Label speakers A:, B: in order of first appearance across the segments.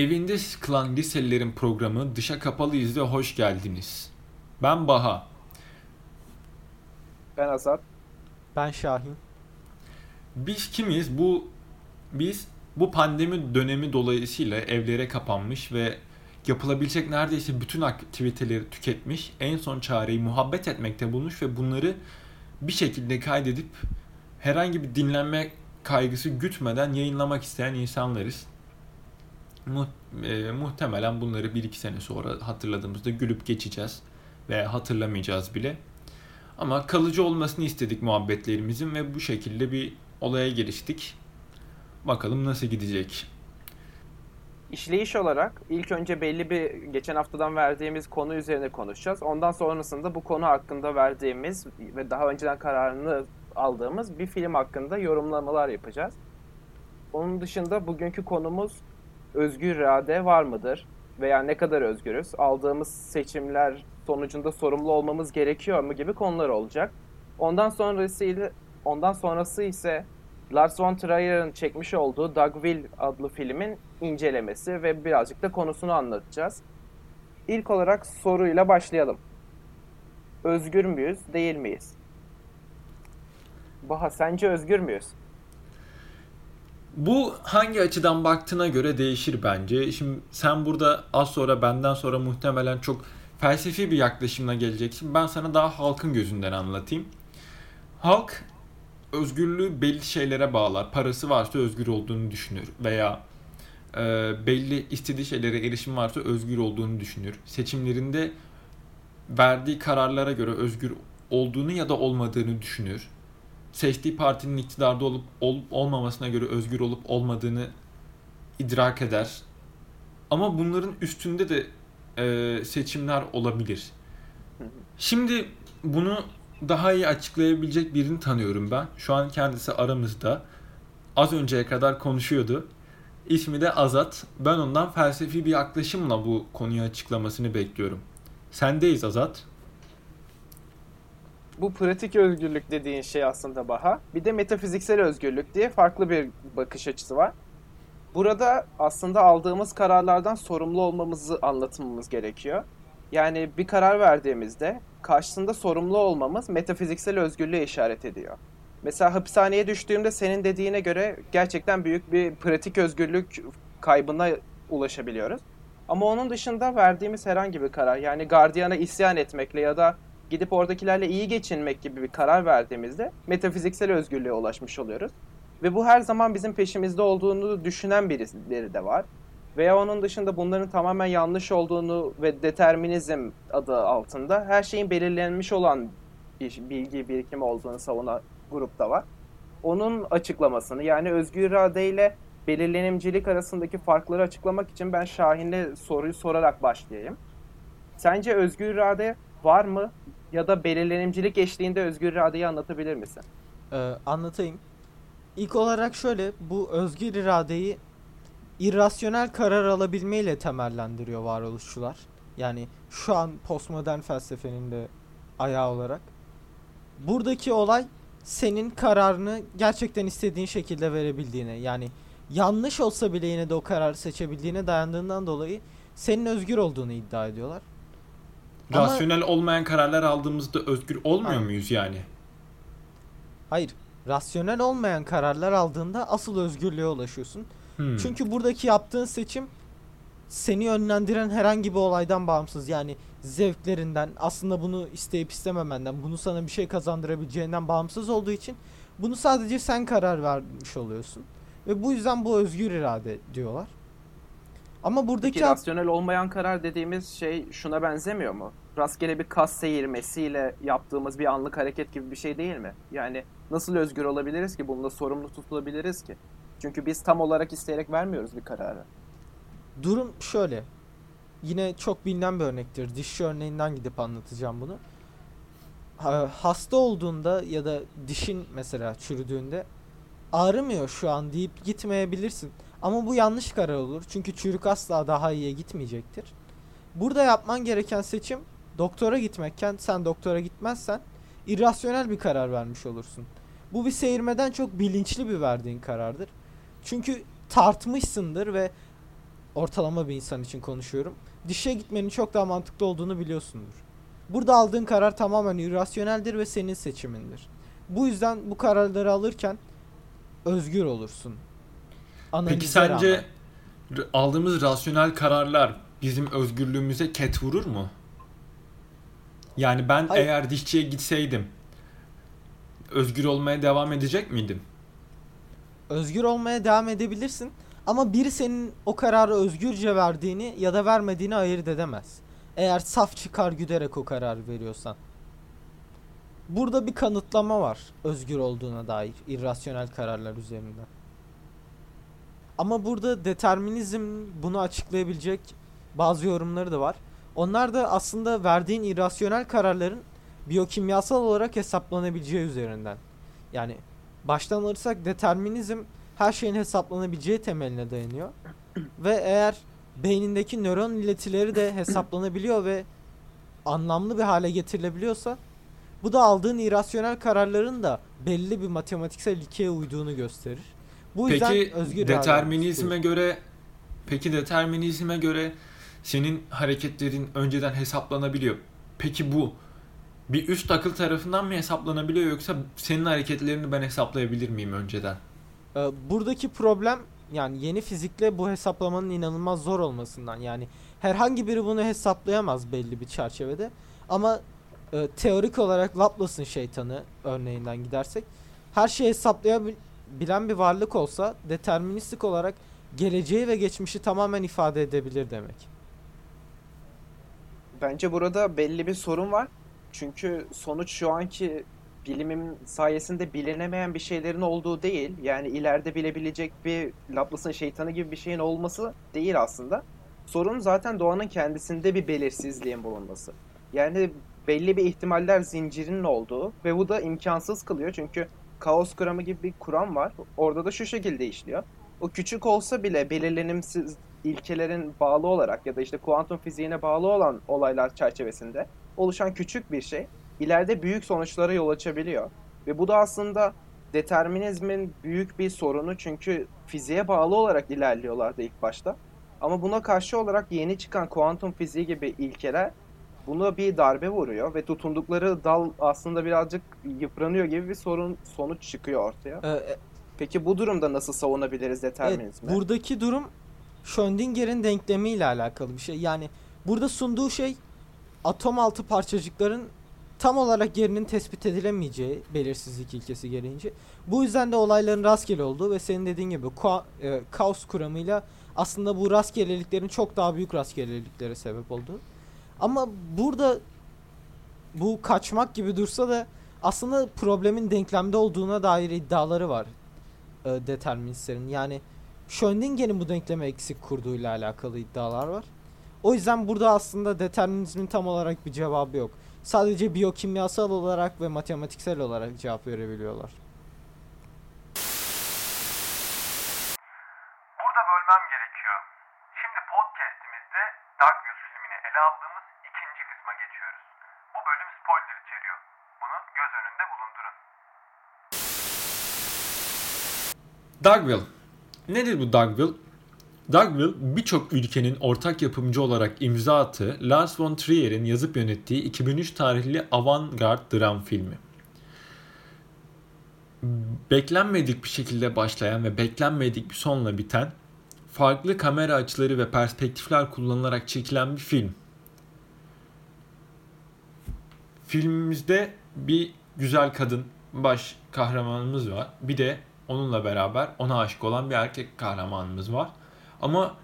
A: Evinde sıkılan liselilerin programı Dışa Kapalı İzle hoş geldiniz. Ben Baha.
B: Ben Azat.
C: Ben Şahin.
A: Biz kimiz? Bu biz bu pandemi dönemi dolayısıyla evlere kapanmış ve yapılabilecek neredeyse bütün aktiviteleri tüketmiş, en son çareyi muhabbet etmekte bulmuş ve bunları bir şekilde kaydedip herhangi bir dinlenme kaygısı gütmeden yayınlamak isteyen insanlarız. Mu e, muhtemelen bunları 1-2 sene sonra hatırladığımızda gülüp geçeceğiz veya hatırlamayacağız bile. Ama kalıcı olmasını istedik muhabbetlerimizin ve bu şekilde bir olaya giriştik. Bakalım nasıl gidecek.
B: İşleyiş olarak ilk önce belli bir geçen haftadan verdiğimiz konu üzerine konuşacağız. Ondan sonrasında bu konu hakkında verdiğimiz ve daha önceden kararını aldığımız bir film hakkında yorumlamalar yapacağız. Onun dışında bugünkü konumuz özgür irade var mıdır? Veya ne kadar özgürüz? Aldığımız seçimler sonucunda sorumlu olmamız gerekiyor mu gibi konular olacak. Ondan sonrası ile ondan sonrası ise Lars von Trier'ın çekmiş olduğu Dogville adlı filmin incelemesi ve birazcık da konusunu anlatacağız. İlk olarak soruyla başlayalım. Özgür müyüz, değil miyiz? Baha sence özgür müyüz?
A: Bu hangi açıdan baktığına göre değişir bence. Şimdi sen burada az sonra benden sonra muhtemelen çok felsefi bir yaklaşımla geleceksin. Ben sana daha halkın gözünden anlatayım. Halk özgürlüğü belli şeylere bağlar. Parası varsa özgür olduğunu düşünür veya e, belli istediği şeylere erişim varsa özgür olduğunu düşünür. Seçimlerinde verdiği kararlara göre özgür olduğunu ya da olmadığını düşünür. Seçtiği partinin iktidarda olup olup olmamasına göre özgür olup olmadığını idrak eder. Ama bunların üstünde de e, seçimler olabilir. Şimdi bunu daha iyi açıklayabilecek birini tanıyorum ben. Şu an kendisi aramızda. Az önceye kadar konuşuyordu. İsmi de Azat. Ben ondan felsefi bir yaklaşımla bu konuyu açıklamasını bekliyorum. Sendeyiz Azat.
B: Bu pratik özgürlük dediğin şey aslında Baha. Bir de metafiziksel özgürlük diye farklı bir bakış açısı var. Burada aslında aldığımız kararlardan sorumlu olmamızı anlatmamız gerekiyor. Yani bir karar verdiğimizde karşısında sorumlu olmamız metafiziksel özgürlüğe işaret ediyor. Mesela hapishaneye düştüğümde senin dediğine göre gerçekten büyük bir pratik özgürlük kaybına ulaşabiliyoruz. Ama onun dışında verdiğimiz herhangi bir karar yani gardiyana isyan etmekle ya da gidip oradakilerle iyi geçinmek gibi bir karar verdiğimizde metafiziksel özgürlüğe ulaşmış oluyoruz. Ve bu her zaman bizim peşimizde olduğunu düşünen birileri de var. Veya onun dışında bunların tamamen yanlış olduğunu ve determinizm adı altında her şeyin belirlenmiş olan bir bilgi birikimi olduğunu savunan grup da var. Onun açıklamasını yani özgür irade ile belirlenimcilik arasındaki farkları açıklamak için ben Şahin'e soruyu sorarak başlayayım. Sence özgür irade var mı? Ya da belirlenimcilik eşliğinde özgür iradeyi anlatabilir misin?
C: Ee, anlatayım. İlk olarak şöyle bu özgür iradeyi irrasyonel karar alabilmeyle temellendiriyor varoluşçular. Yani şu an postmodern felsefenin de ayağı olarak. Buradaki olay senin kararını gerçekten istediğin şekilde verebildiğine yani yanlış olsa bile yine de o kararı seçebildiğine dayandığından dolayı senin özgür olduğunu iddia ediyorlar.
A: Rasyonel Ama, olmayan kararlar aldığımızda özgür olmuyor hayır. muyuz yani?
C: Hayır. Rasyonel olmayan kararlar aldığında asıl özgürlüğe ulaşıyorsun. Hmm. Çünkü buradaki yaptığın seçim seni yönlendiren herhangi bir olaydan bağımsız. Yani zevklerinden, aslında bunu isteyip istememenden, bunu sana bir şey kazandırabileceğinden bağımsız olduğu için bunu sadece sen karar vermiş oluyorsun. Ve bu yüzden bu özgür irade diyorlar. Ama buradaki
B: Peki, rasyonel olmayan karar dediğimiz şey şuna benzemiyor mu? Rastgele bir kas seyirmesiyle yaptığımız bir anlık hareket gibi bir şey değil mi? Yani nasıl özgür olabiliriz ki? Bununla sorumlu tutulabiliriz ki? Çünkü biz tam olarak isteyerek vermiyoruz bir kararı.
C: Durum şöyle. Yine çok bilinen bir örnektir. Dişçi örneğinden gidip anlatacağım bunu. Hasta olduğunda ya da dişin mesela çürüdüğünde ağrımıyor şu an deyip gitmeyebilirsin. Ama bu yanlış karar olur. Çünkü çürük asla daha iyiye gitmeyecektir. Burada yapman gereken seçim doktora gitmekken sen doktora gitmezsen irrasyonel bir karar vermiş olursun. Bu bir seyirmeden çok bilinçli bir verdiğin karardır. Çünkü tartmışsındır ve ortalama bir insan için konuşuyorum. Dişe gitmenin çok daha mantıklı olduğunu biliyorsundur. Burada aldığın karar tamamen irrasyoneldir ve senin seçimindir. Bu yüzden bu kararları alırken özgür olursun.
A: Peki
C: Analize
A: sence
C: rağmen.
A: aldığımız rasyonel kararlar bizim özgürlüğümüze ket vurur mu? Yani ben
C: Hayır.
A: eğer dişçiye gitseydim özgür olmaya devam edecek miydim?
C: özgür olmaya devam edebilirsin ama biri senin o kararı özgürce verdiğini ya da vermediğini ayırt edemez. Eğer saf çıkar güderek o kararı veriyorsan. Burada bir kanıtlama var özgür olduğuna dair irrasyonel kararlar üzerinden. Ama burada determinizm bunu açıklayabilecek bazı yorumları da var. Onlar da aslında verdiğin irrasyonel kararların biyokimyasal olarak hesaplanabileceği üzerinden. Yani baştan alırsak determinizm her şeyin hesaplanabileceği temeline dayanıyor. ve eğer beynindeki nöron iletileri de hesaplanabiliyor ve anlamlı bir hale getirilebiliyorsa bu da aldığın irrasyonel kararların da belli bir matematiksel ilkeye uyduğunu gösterir. Bu yüzden
A: Peki
C: özgür
A: determinizme göre peki determinizme göre senin hareketlerin önceden hesaplanabiliyor. Peki bu bir üst akıl tarafından mı hesaplanabiliyor yoksa senin hareketlerini ben hesaplayabilir miyim önceden?
C: Ee, buradaki problem yani yeni fizikle bu hesaplamanın inanılmaz zor olmasından yani herhangi biri bunu hesaplayamaz belli bir çerçevede ama e, teorik olarak Laplace'ın şeytanı örneğinden gidersek her şeyi hesaplayabilen bir varlık olsa deterministik olarak geleceği ve geçmişi tamamen ifade edebilir demek.
B: Bence burada belli bir sorun var. Çünkü sonuç şu anki bilimin sayesinde bilinemeyen bir şeylerin olduğu değil. Yani ileride bilebilecek bir Laplace'ın şeytanı gibi bir şeyin olması değil aslında. Sorun zaten doğanın kendisinde bir belirsizliğin bulunması. Yani belli bir ihtimaller zincirinin olduğu ve bu da imkansız kılıyor. Çünkü kaos kuramı gibi bir kuram var. Orada da şu şekilde işliyor. O küçük olsa bile belirlenimsiz ilkelerin bağlı olarak ya da işte kuantum fiziğine bağlı olan olaylar çerçevesinde oluşan küçük bir şey ileride büyük sonuçlara yol açabiliyor. Ve bu da aslında determinizmin büyük bir sorunu çünkü fiziğe bağlı olarak ilerliyorlardı ilk başta. Ama buna karşı olarak yeni çıkan kuantum fiziği gibi ilkeler buna bir darbe vuruyor ve tutundukları dal aslında birazcık yıpranıyor gibi bir sorun sonuç çıkıyor ortaya.
C: Ee,
B: Peki bu durumda nasıl savunabiliriz
C: Evet,
B: determinizmi?
C: buradaki durum Schrödinger'in denklemiyle alakalı bir şey. Yani burada sunduğu şey atom altı parçacıkların tam olarak yerinin tespit edilemeyeceği belirsizlik ilkesi gereğince. Bu yüzden de olayların rastgele olduğu ve senin dediğin gibi kua- e, kaos kuramıyla aslında bu rastgeleliklerin çok daha büyük rastgeleliklere sebep olduğu. Ama burada bu kaçmak gibi dursa da aslında problemin denklemde olduğuna dair iddiaları var e, deterministlerin. Yani Schrödinger'in bu denklemi eksik kurduğuyla alakalı iddialar var. O yüzden burada aslında determinizmin tam olarak bir cevabı yok. Sadece biyokimyasal olarak ve matematiksel olarak cevap verebiliyorlar.
D: Burada bölmem gerekiyor. Şimdi podcast'imizde Darkville filmini ele aldığımız ikinci kısma geçiyoruz. Bu bölüm spoiler içeriyor. Bunu göz önünde bulundurun.
A: Dogville. Nedir bu Dogville? Dogville birçok ülkenin ortak yapımcı olarak imza attığı Lars von Trier'in yazıp yönettiği 2003 tarihli avantgard dram filmi. Beklenmedik bir şekilde başlayan ve beklenmedik bir sonla biten, farklı kamera açıları ve perspektifler kullanılarak çekilen bir film. Filmimizde bir güzel kadın baş kahramanımız var. Bir de onunla beraber ona aşık olan bir erkek kahramanımız var. Ama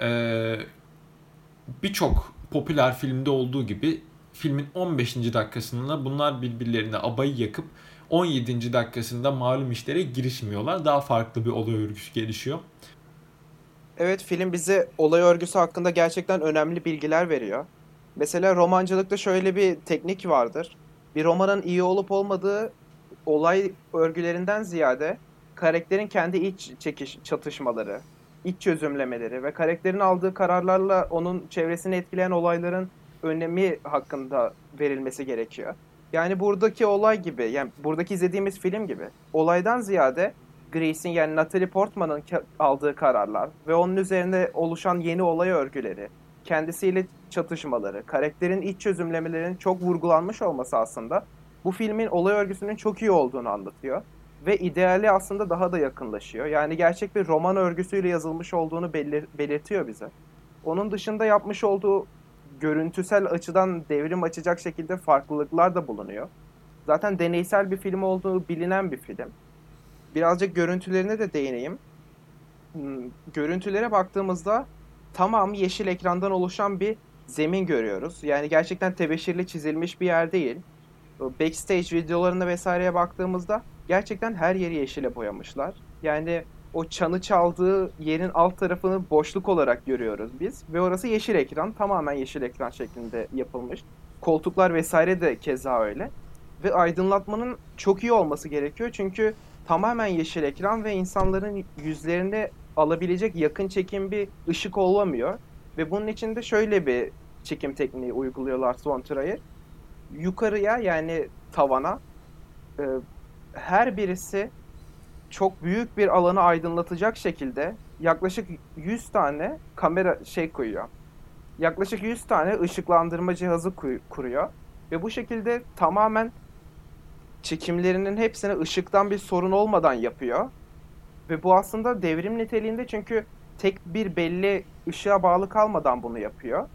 A: eee, birçok popüler filmde olduğu gibi filmin 15. dakikasında bunlar birbirlerine abayı yakıp 17. dakikasında malum işlere girişmiyorlar. Daha farklı bir olay örgüsü gelişiyor.
B: Evet film bize olay örgüsü hakkında gerçekten önemli bilgiler veriyor. Mesela romancılıkta şöyle bir teknik vardır. Bir romanın iyi olup olmadığı olay örgülerinden ziyade karakterin kendi iç çekiş çatışmaları, iç çözümlemeleri ve karakterin aldığı kararlarla onun çevresini etkileyen olayların önemi hakkında verilmesi gerekiyor. Yani buradaki olay gibi, yani buradaki izlediğimiz film gibi olaydan ziyade Grace'in yani Natalie Portman'ın aldığı kararlar ve onun üzerine oluşan yeni olay örgüleri, kendisiyle çatışmaları, karakterin iç çözümlemelerinin çok vurgulanmış olması aslında bu filmin olay örgüsünün çok iyi olduğunu anlatıyor. Ve ideali aslında daha da yakınlaşıyor. Yani gerçek bir roman örgüsüyle yazılmış olduğunu belir- belirtiyor bize. Onun dışında yapmış olduğu görüntüsel açıdan devrim açacak şekilde farklılıklar da bulunuyor. Zaten deneysel bir film olduğu bilinen bir film. Birazcık görüntülerine de değineyim. Hmm, Görüntülere baktığımızda tamam yeşil ekrandan oluşan bir zemin görüyoruz. Yani gerçekten tebeşirli çizilmiş bir yer değil. Backstage videolarına vesaireye baktığımızda gerçekten her yeri yeşile boyamışlar. Yani o çanı çaldığı yerin alt tarafını boşluk olarak görüyoruz biz. Ve orası yeşil ekran. Tamamen yeşil ekran şeklinde yapılmış. Koltuklar vesaire de keza öyle. Ve aydınlatmanın çok iyi olması gerekiyor. Çünkü tamamen yeşil ekran ve insanların yüzlerini alabilecek yakın çekim bir ışık olamıyor. Ve bunun için de şöyle bir çekim tekniği uyguluyorlar Son Trier. Yukarıya yani tavana e, her birisi çok büyük bir alanı aydınlatacak şekilde yaklaşık 100 tane kamera şey koyuyor. Yaklaşık 100 tane ışıklandırma cihazı kuruyor. Ve bu şekilde tamamen çekimlerinin hepsini ışıktan bir sorun olmadan yapıyor. Ve bu aslında devrim niteliğinde çünkü tek bir belli ışığa bağlı kalmadan bunu yapıyor.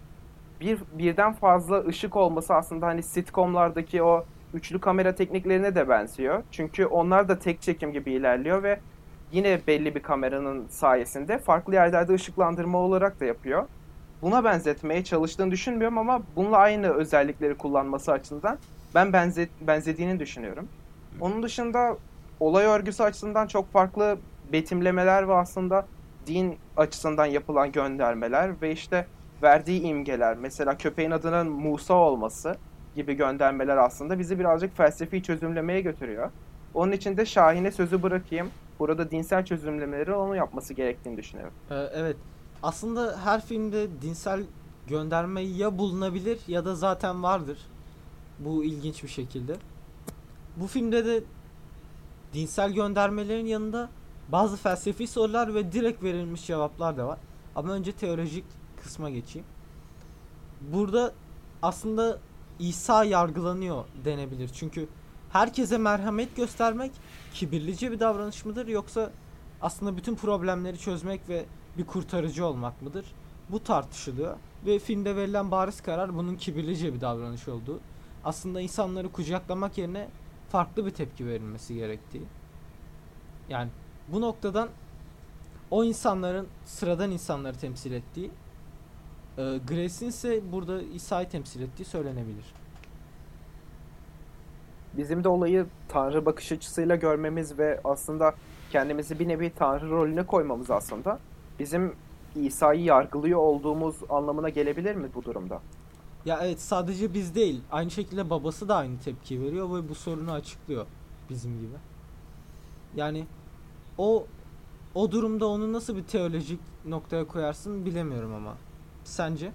B: Bir birden fazla ışık olması aslında hani sitcomlardaki o üçlü kamera tekniklerine de benziyor. Çünkü onlar da tek çekim gibi ilerliyor ve yine belli bir kameranın sayesinde farklı yerlerde ışıklandırma olarak da yapıyor. Buna benzetmeye çalıştığını düşünmüyorum ama bununla aynı özellikleri kullanması açısından ben benze benzediğini düşünüyorum. Onun dışında olay örgüsü açısından çok farklı betimlemeler ve aslında din açısından yapılan göndermeler ve işte verdiği imgeler. Mesela köpeğin adının Musa olması gibi göndermeler aslında bizi birazcık felsefi çözümlemeye götürüyor. Onun için de Şahin'e sözü bırakayım. Burada dinsel çözümlemeleri onun yapması gerektiğini düşünüyorum.
C: Ee, evet. Aslında her filmde dinsel gönderme ya bulunabilir ya da zaten vardır. Bu ilginç bir şekilde. Bu filmde de dinsel göndermelerin yanında bazı felsefi sorular ve direkt verilmiş cevaplar da var. Ama önce teolojik kısma geçeyim. Burada aslında İsa yargılanıyor denebilir. Çünkü herkese merhamet göstermek kibirlice bir davranış mıdır yoksa aslında bütün problemleri çözmek ve bir kurtarıcı olmak mıdır? Bu tartışılıyor ve filmde verilen bariz karar bunun kibirlice bir davranış olduğu. Aslında insanları kucaklamak yerine farklı bir tepki verilmesi gerektiği. Yani bu noktadan o insanların sıradan insanları temsil ettiği, e, Grace'in ise burada İsa'yı temsil ettiği söylenebilir.
B: Bizim de olayı tanrı bakış açısıyla görmemiz ve aslında kendimizi bir nevi tanrı rolüne koymamız aslında bizim İsa'yı yargılıyor olduğumuz anlamına gelebilir mi bu durumda?
C: Ya evet sadece biz değil. Aynı şekilde babası da aynı tepki veriyor ve bu sorunu açıklıyor bizim gibi. Yani o o durumda onu nasıl bir teolojik noktaya koyarsın bilemiyorum ama. Sence?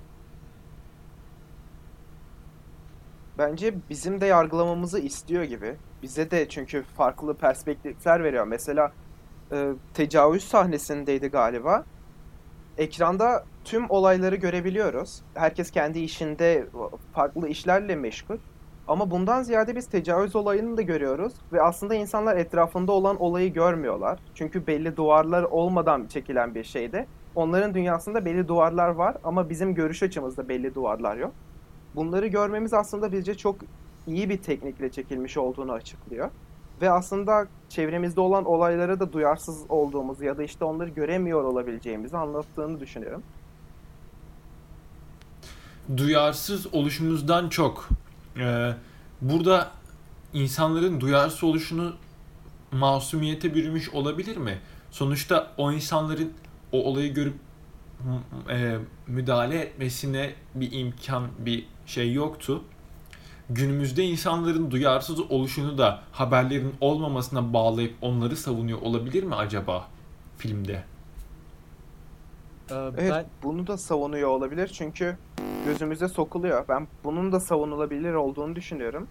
B: Bence bizim de yargılamamızı istiyor gibi. Bize de çünkü farklı perspektifler veriyor. Mesela e, tecavüz sahnesindeydi galiba. Ekranda tüm olayları görebiliyoruz. Herkes kendi işinde farklı işlerle meşgul. Ama bundan ziyade biz tecavüz olayını da görüyoruz ve aslında insanlar etrafında olan olayı görmüyorlar. Çünkü belli duvarlar olmadan çekilen bir şeyde. Onların dünyasında belli duvarlar var ama bizim görüş açımızda belli duvarlar yok. Bunları görmemiz aslında bizce çok iyi bir teknikle çekilmiş olduğunu açıklıyor. Ve aslında çevremizde olan olaylara da duyarsız olduğumuzu ya da işte onları göremiyor olabileceğimizi anlattığını düşünüyorum.
A: duyarsız oluşumuzdan çok e, burada insanların duyarsız oluşunu masumiyete bürümüş olabilir mi? Sonuçta o insanların o olayı görüp e, müdahale etmesine bir imkan, bir şey yoktu. Günümüzde insanların duyarsız oluşunu da haberlerin olmamasına bağlayıp onları savunuyor olabilir mi acaba filmde?
C: Ee,
B: Evet,
C: ben
B: bunu da savunuyor olabilir çünkü gözümüze sokuluyor. Ben bunun da savunulabilir olduğunu düşünüyorum.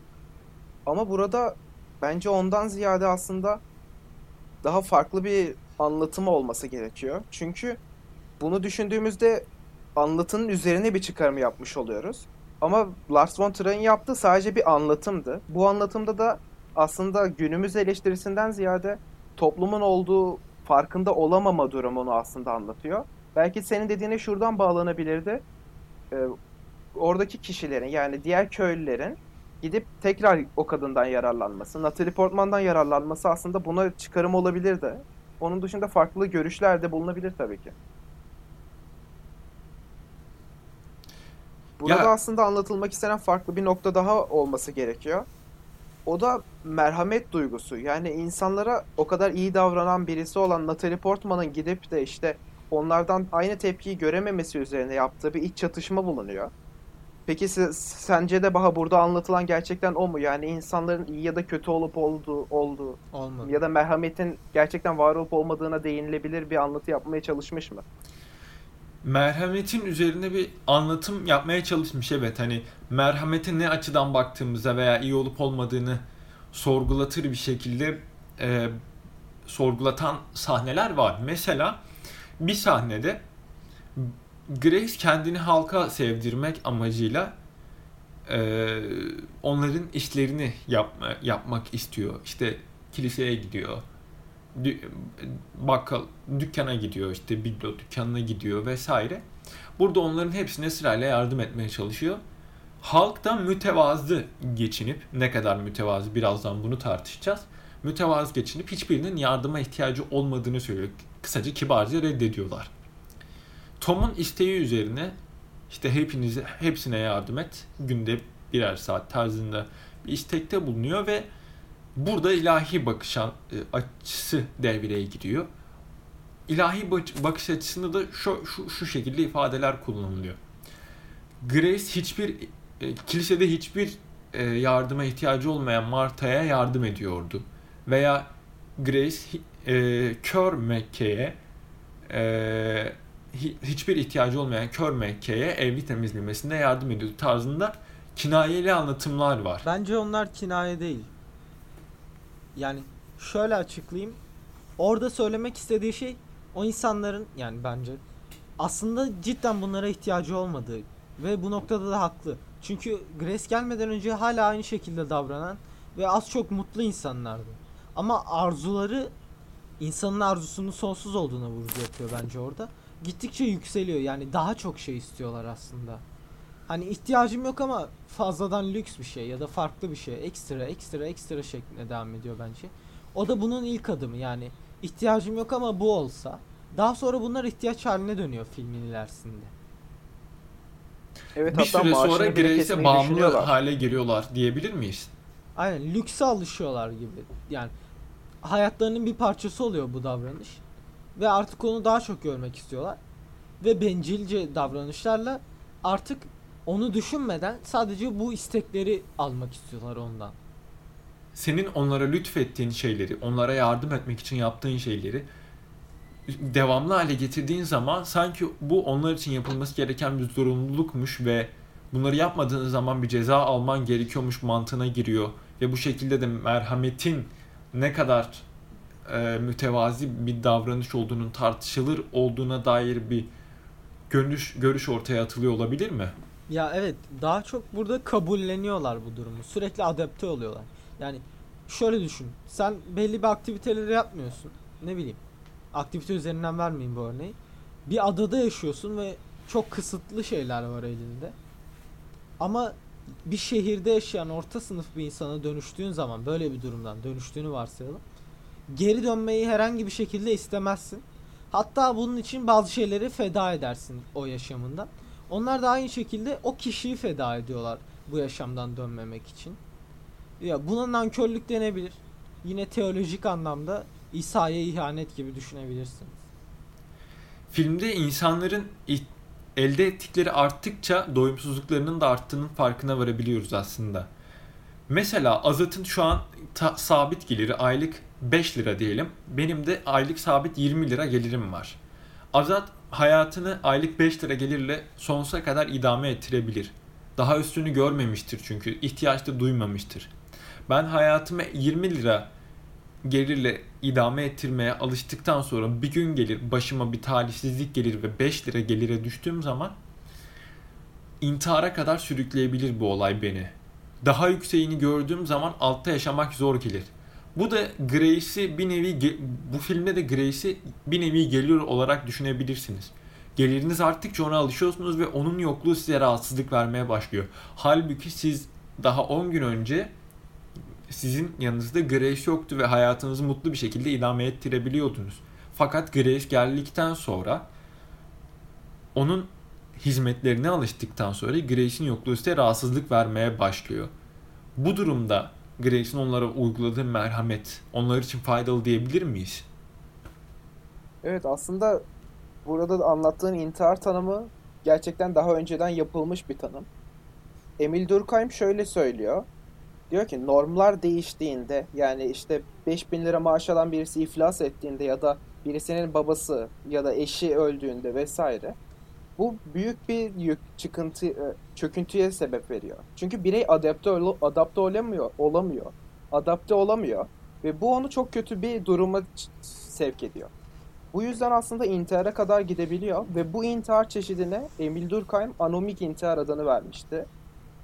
B: Ama burada bence ondan ziyade aslında daha farklı bir anlatımı olması gerekiyor. Çünkü bunu düşündüğümüzde anlatının üzerine bir çıkarım yapmış oluyoruz. Ama Lars von Trier'in yaptığı sadece bir anlatımdı. Bu anlatımda da aslında günümüz eleştirisinden ziyade toplumun olduğu farkında olamama durumunu aslında anlatıyor. Belki senin dediğine şuradan bağlanabilirdi. Ee, oradaki kişilerin yani diğer köylülerin gidip tekrar o kadından yararlanması, Natalie Portman'dan yararlanması aslında buna çıkarım olabilir de. Onun dışında farklı görüşler de bulunabilir tabii ki. Burada
A: Ya-
B: aslında anlatılmak istenen farklı bir nokta daha olması gerekiyor. O da merhamet duygusu. Yani insanlara o kadar iyi davranan birisi olan Natalie Portman'ın gidip de işte onlardan aynı tepkiyi görememesi üzerine yaptığı bir iç çatışma bulunuyor. Peki siz, sence de Baha burada anlatılan gerçekten o mu? Yani insanların iyi ya da kötü olup olduğu, olduğu
C: Olmadı.
B: ya da merhametin gerçekten var olup olmadığına değinilebilir bir anlatı yapmaya çalışmış mı?
A: merhametin üzerine bir anlatım yapmaya çalışmış evet hani merhamete ne açıdan baktığımıza veya iyi olup olmadığını sorgulatır bir şekilde e, sorgulatan sahneler var. Mesela bir sahnede Grace kendini halka sevdirmek amacıyla e, onların işlerini yapma, yapmak istiyor. İşte kiliseye gidiyor. Dü- bakkal dükkana gidiyor işte biblo dükkanına gidiyor vesaire. Burada onların hepsine sırayla yardım etmeye çalışıyor. Halk da mütevazı geçinip ne kadar mütevazı birazdan bunu tartışacağız. Mütevazı geçinip hiçbirinin yardıma ihtiyacı olmadığını söylüyor. Kısaca kibarca reddediyorlar. Tom'un isteği üzerine işte hepinize hepsine yardım et. Günde birer saat tarzında bir istekte bulunuyor ve burada ilahi bakış e, açısı devreye giriyor. İlahi bak- bakış açısında da şu, şu, şu şekilde ifadeler kullanılıyor. Grace hiçbir e, kilisede hiçbir e, yardıma ihtiyacı olmayan Marta'ya yardım ediyordu. Veya Grace e, kör Mekke'ye e, hiçbir ihtiyacı olmayan kör Mekke'ye evi temizlemesinde yardım ediyordu tarzında kinayeli anlatımlar var.
C: Bence onlar kinaye değil. Yani şöyle açıklayayım. Orada söylemek istediği şey o insanların yani bence aslında cidden bunlara ihtiyacı olmadığı ve bu noktada da haklı. Çünkü Grace gelmeden önce hala aynı şekilde davranan ve az çok mutlu insanlardı. Ama arzuları insanın arzusunun sonsuz olduğuna vurgu yapıyor bence orada. Gittikçe yükseliyor. Yani daha çok şey istiyorlar aslında. Hani ihtiyacım yok ama fazladan lüks bir şey ya da farklı bir şey. Ekstra ekstra ekstra şeklinde devam ediyor bence. O da bunun ilk adımı yani. ihtiyacım yok ama bu olsa. Daha sonra bunlar ihtiyaç haline dönüyor filmin ilerisinde.
B: Evet
A: bir
B: hatta
A: süre sonra
B: kesmeyi
A: bağımlı hale geliyorlar diyebilir miyiz?
C: Aynen lükse alışıyorlar gibi. Yani hayatlarının bir parçası oluyor bu davranış. Ve artık onu daha çok görmek istiyorlar. Ve bencilce davranışlarla artık onu düşünmeden sadece bu istekleri almak istiyorlar ondan.
A: Senin onlara lütfettiğin şeyleri, onlara yardım etmek için yaptığın şeyleri devamlı hale getirdiğin zaman sanki bu onlar için yapılması gereken bir zorunlulukmuş ve bunları yapmadığın zaman bir ceza alman gerekiyormuş mantığına giriyor ve bu şekilde de merhametin ne kadar e, mütevazi bir davranış olduğunun tartışılır olduğuna dair bir görüş görüş ortaya atılıyor olabilir mi?
C: Ya evet daha çok burada kabulleniyorlar bu durumu. Sürekli adapte oluyorlar. Yani şöyle düşün. Sen belli bir aktiviteleri yapmıyorsun. Ne bileyim. Aktivite üzerinden vermeyin bu örneği. Bir adada yaşıyorsun ve çok kısıtlı şeyler var elinde. Ama bir şehirde yaşayan orta sınıf bir insana dönüştüğün zaman böyle bir durumdan dönüştüğünü varsayalım. Geri dönmeyi herhangi bir şekilde istemezsin. Hatta bunun için bazı şeyleri feda edersin o yaşamından. Onlar da aynı şekilde o kişiyi feda ediyorlar bu yaşamdan dönmemek için. Ya buna nankörlük denebilir. Yine teolojik anlamda İsa'ya ihanet gibi düşünebilirsiniz.
A: Filmde insanların elde ettikleri arttıkça doyumsuzluklarının da arttığının farkına varabiliyoruz aslında. Mesela Azat'ın şu an sabit geliri aylık 5 lira diyelim. Benim de aylık sabit 20 lira gelirim var. Azat hayatını aylık 5 lira gelirle sonsuza kadar idame ettirebilir. Daha üstünü görmemiştir çünkü ihtiyaç da duymamıştır. Ben hayatımı 20 lira gelirle idame ettirmeye alıştıktan sonra bir gün gelir başıma bir talihsizlik gelir ve 5 lira gelire düştüğüm zaman intihara kadar sürükleyebilir bu olay beni. Daha yükseğini gördüğüm zaman altta yaşamak zor gelir. Bu da Grace'i bir nevi bu filmde de Grace'i bir nevi geliyor olarak düşünebilirsiniz. Geliriniz arttıkça ona alışıyorsunuz ve onun yokluğu size rahatsızlık vermeye başlıyor. Halbuki siz daha 10 gün önce sizin yanınızda Grace yoktu ve hayatınızı mutlu bir şekilde idame ettirebiliyordunuz. Fakat Grace geldikten sonra onun hizmetlerine alıştıktan sonra Grace'in yokluğu size rahatsızlık vermeye başlıyor. Bu durumda Grace'in onlara uyguladığı merhamet onlar için faydalı diyebilir miyiz?
B: Evet aslında burada anlattığın intihar tanımı gerçekten daha önceden yapılmış bir tanım. Emil Durkheim şöyle söylüyor. Diyor ki normlar değiştiğinde yani işte 5000 lira maaş alan birisi iflas ettiğinde ya da birisinin babası ya da eşi öldüğünde vesaire bu büyük bir yük, çıkıntı, e, çöküntüye sebep veriyor. Çünkü birey adapte adapte olamıyor, olamıyor. Adapte olamıyor ve bu onu çok kötü bir duruma sevk ediyor. Bu yüzden aslında intihara kadar gidebiliyor ve bu intihar çeşidine Emil Durkheim anomik intihar adını vermişti.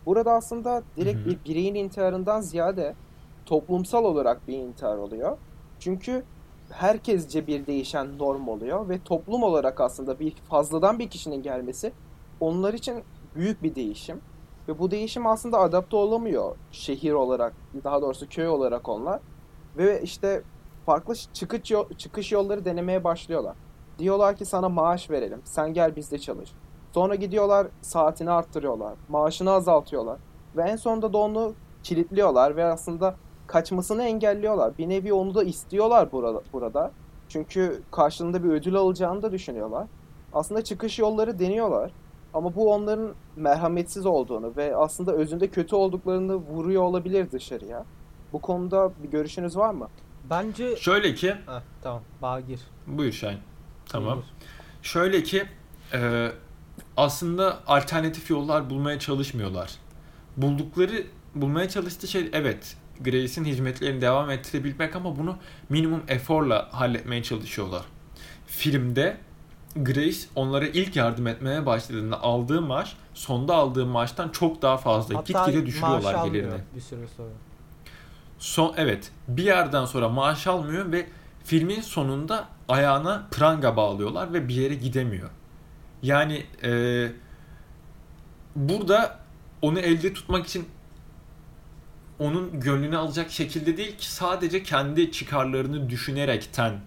B: Burada aslında direkt bir bireyin intiharından ziyade toplumsal olarak bir intihar oluyor. Çünkü herkesce bir değişen norm oluyor ve toplum olarak aslında bir fazladan bir kişinin gelmesi onlar için büyük bir değişim. Ve bu değişim aslında adapte olamıyor şehir olarak, daha doğrusu köy olarak onlar. Ve işte farklı çıkış, yol, çıkış yolları denemeye başlıyorlar. Diyorlar ki sana maaş verelim, sen gel bizde çalış. Sonra gidiyorlar saatini arttırıyorlar, maaşını azaltıyorlar. Ve en sonunda da onu kilitliyorlar ve aslında kaçmasını engelliyorlar. Bir nevi onu da istiyorlar burada. burada. Çünkü karşılığında bir ödül alacağını da düşünüyorlar. Aslında çıkış yolları deniyorlar. Ama bu onların merhametsiz olduğunu ve aslında özünde kötü olduklarını vuruyor olabilir dışarıya. Bu konuda bir görüşünüz var mı?
C: Bence...
A: Şöyle ki...
C: Heh, tamam, bağ gir.
A: Buyur Şahin. Tamam. Buyur. Şöyle ki e, aslında alternatif yollar bulmaya çalışmıyorlar. Buldukları, bulmaya çalıştığı şey evet Grace'in hizmetlerini devam ettirebilmek ama bunu minimum eforla halletmeye çalışıyorlar. Filmde Grace onlara ilk yardım etmeye başladığında aldığı maaş sonda aldığı maaştan çok daha fazla.
C: Hatta
A: Gitgide düşürüyorlar gelirini.
C: bir süre sonra.
A: Son, evet bir yerden sonra maaş almıyor ve filmin sonunda ayağına pranga bağlıyorlar ve bir yere gidemiyor. Yani e, burada onu elde tutmak için onun gönlünü alacak şekilde değil ki sadece kendi çıkarlarını düşünerekten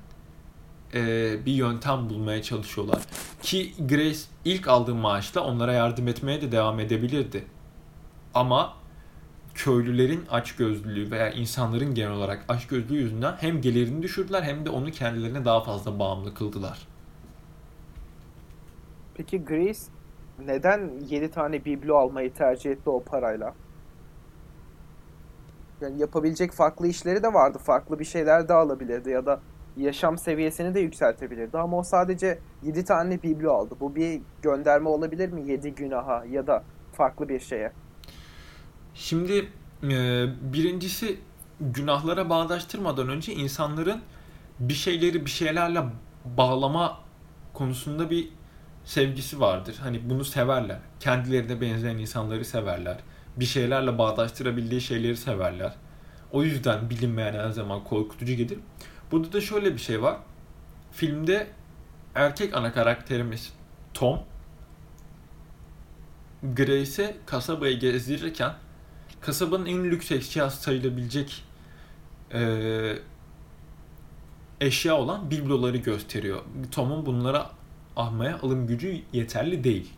A: bir yöntem bulmaya çalışıyorlar. Ki Grace ilk aldığı maaşla onlara yardım etmeye de devam edebilirdi. Ama köylülerin açgözlülüğü veya insanların genel olarak açgözlülüğü yüzünden hem gelirini düşürdüler hem de onu kendilerine daha fazla bağımlı kıldılar.
B: Peki Grace neden 7 tane biblo almayı tercih etti o parayla? Yani yapabilecek farklı işleri de vardı. Farklı bir şeyler de alabilirdi ya da yaşam seviyesini de yükseltebilirdi. Ama o sadece 7 tane biblo aldı. Bu bir gönderme olabilir mi 7 günaha ya da farklı bir şeye?
A: Şimdi e, birincisi günahlara bağdaştırmadan önce insanların bir şeyleri bir şeylerle bağlama konusunda bir sevgisi vardır. Hani bunu severler. Kendilerine benzeyen insanları severler bir şeylerle bağdaştırabildiği şeyleri severler. O yüzden bilinmeyen her zaman korkutucu gelir. Burada da şöyle bir şey var. Filmde erkek ana karakterimiz Tom Grace'e kasabayı gezdirirken kasabanın en lüks eşyası sayılabilecek e, eşya olan bibloları gösteriyor. Tom'un bunlara almaya alım gücü yeterli değil.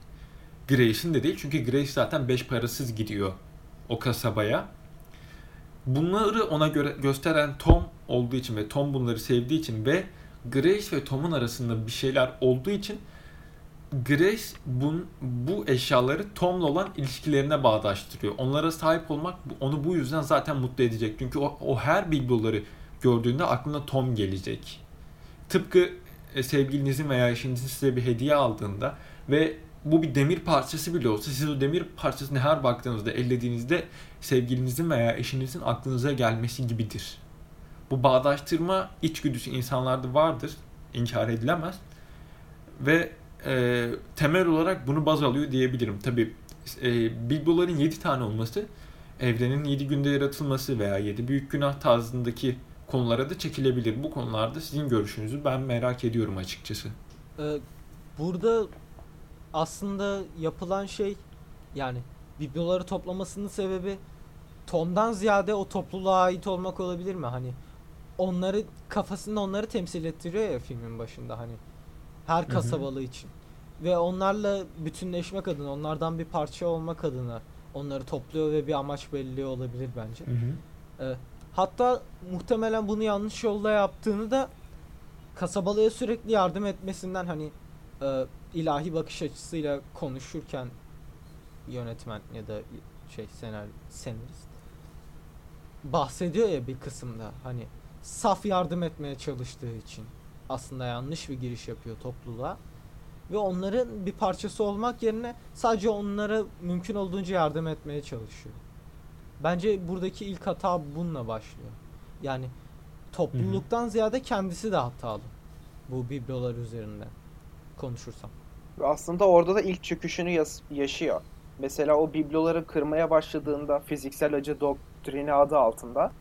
A: Grace'in de değil. Çünkü Grace zaten beş parasız gidiyor o kasabaya. Bunları ona göre gösteren Tom olduğu için ve Tom bunları sevdiği için ve Grace ve Tom'un arasında bir şeyler olduğu için Grace bun, bu eşyaları Tom'la olan ilişkilerine bağdaştırıyor. Onlara sahip olmak onu bu yüzden zaten mutlu edecek. Çünkü o, o her bibloları gördüğünde aklına Tom gelecek. Tıpkı e, sevgilinizin veya eşinizin size bir hediye aldığında ve bu bir demir parçası bile olsa siz o demir parçasını her baktığınızda ellediğinizde sevgilinizin veya eşinizin aklınıza gelmesi gibidir. Bu bağdaştırma içgüdüsü insanlarda vardır. inkar edilemez. Ve e, temel olarak bunu baz alıyor diyebilirim. Tabi e, bibloların 7 tane olması, evrenin 7 günde yaratılması veya 7 büyük günah tarzındaki konulara da çekilebilir. Bu konularda sizin görüşünüzü ben merak ediyorum açıkçası.
C: Ee, burada aslında yapılan şey yani bibloları toplamasının sebebi Tom'dan ziyade o topluluğa ait olmak olabilir mi? Hani onları kafasında onları temsil ettiriyor ya filmin başında hani her kasabalı için. Ve onlarla bütünleşmek adına, onlardan bir parça olmak adına onları topluyor ve bir amaç belirliyor olabilir bence.
A: Hı hı.
C: Ee, hatta muhtemelen bunu yanlış yolda yaptığını da kasabalıya sürekli yardım etmesinden hani e, ilahi bakış açısıyla konuşurken yönetmen ya da şey senaryo senarist bahsediyor ya bir kısımda hani saf yardım etmeye çalıştığı için aslında yanlış bir giriş yapıyor topluluğa ve onların bir parçası olmak yerine sadece onlara mümkün olduğunca yardım etmeye çalışıyor. Bence buradaki ilk hata bununla başlıyor. Yani topluluktan ziyade kendisi de hatalı. Bu biblolar üzerinden konuşursam.
B: Aslında orada da ilk çöküşünü yaşıyor. Mesela o bibloları kırmaya başladığında fiziksel acı doktrini adı altında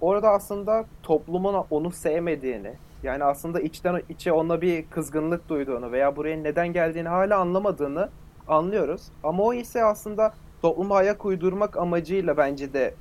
B: orada aslında toplumun onu sevmediğini yani aslında içten içe ona bir kızgınlık duyduğunu veya buraya neden geldiğini hala anlamadığını anlıyoruz. Ama o ise aslında topluma ayak uydurmak amacıyla bence de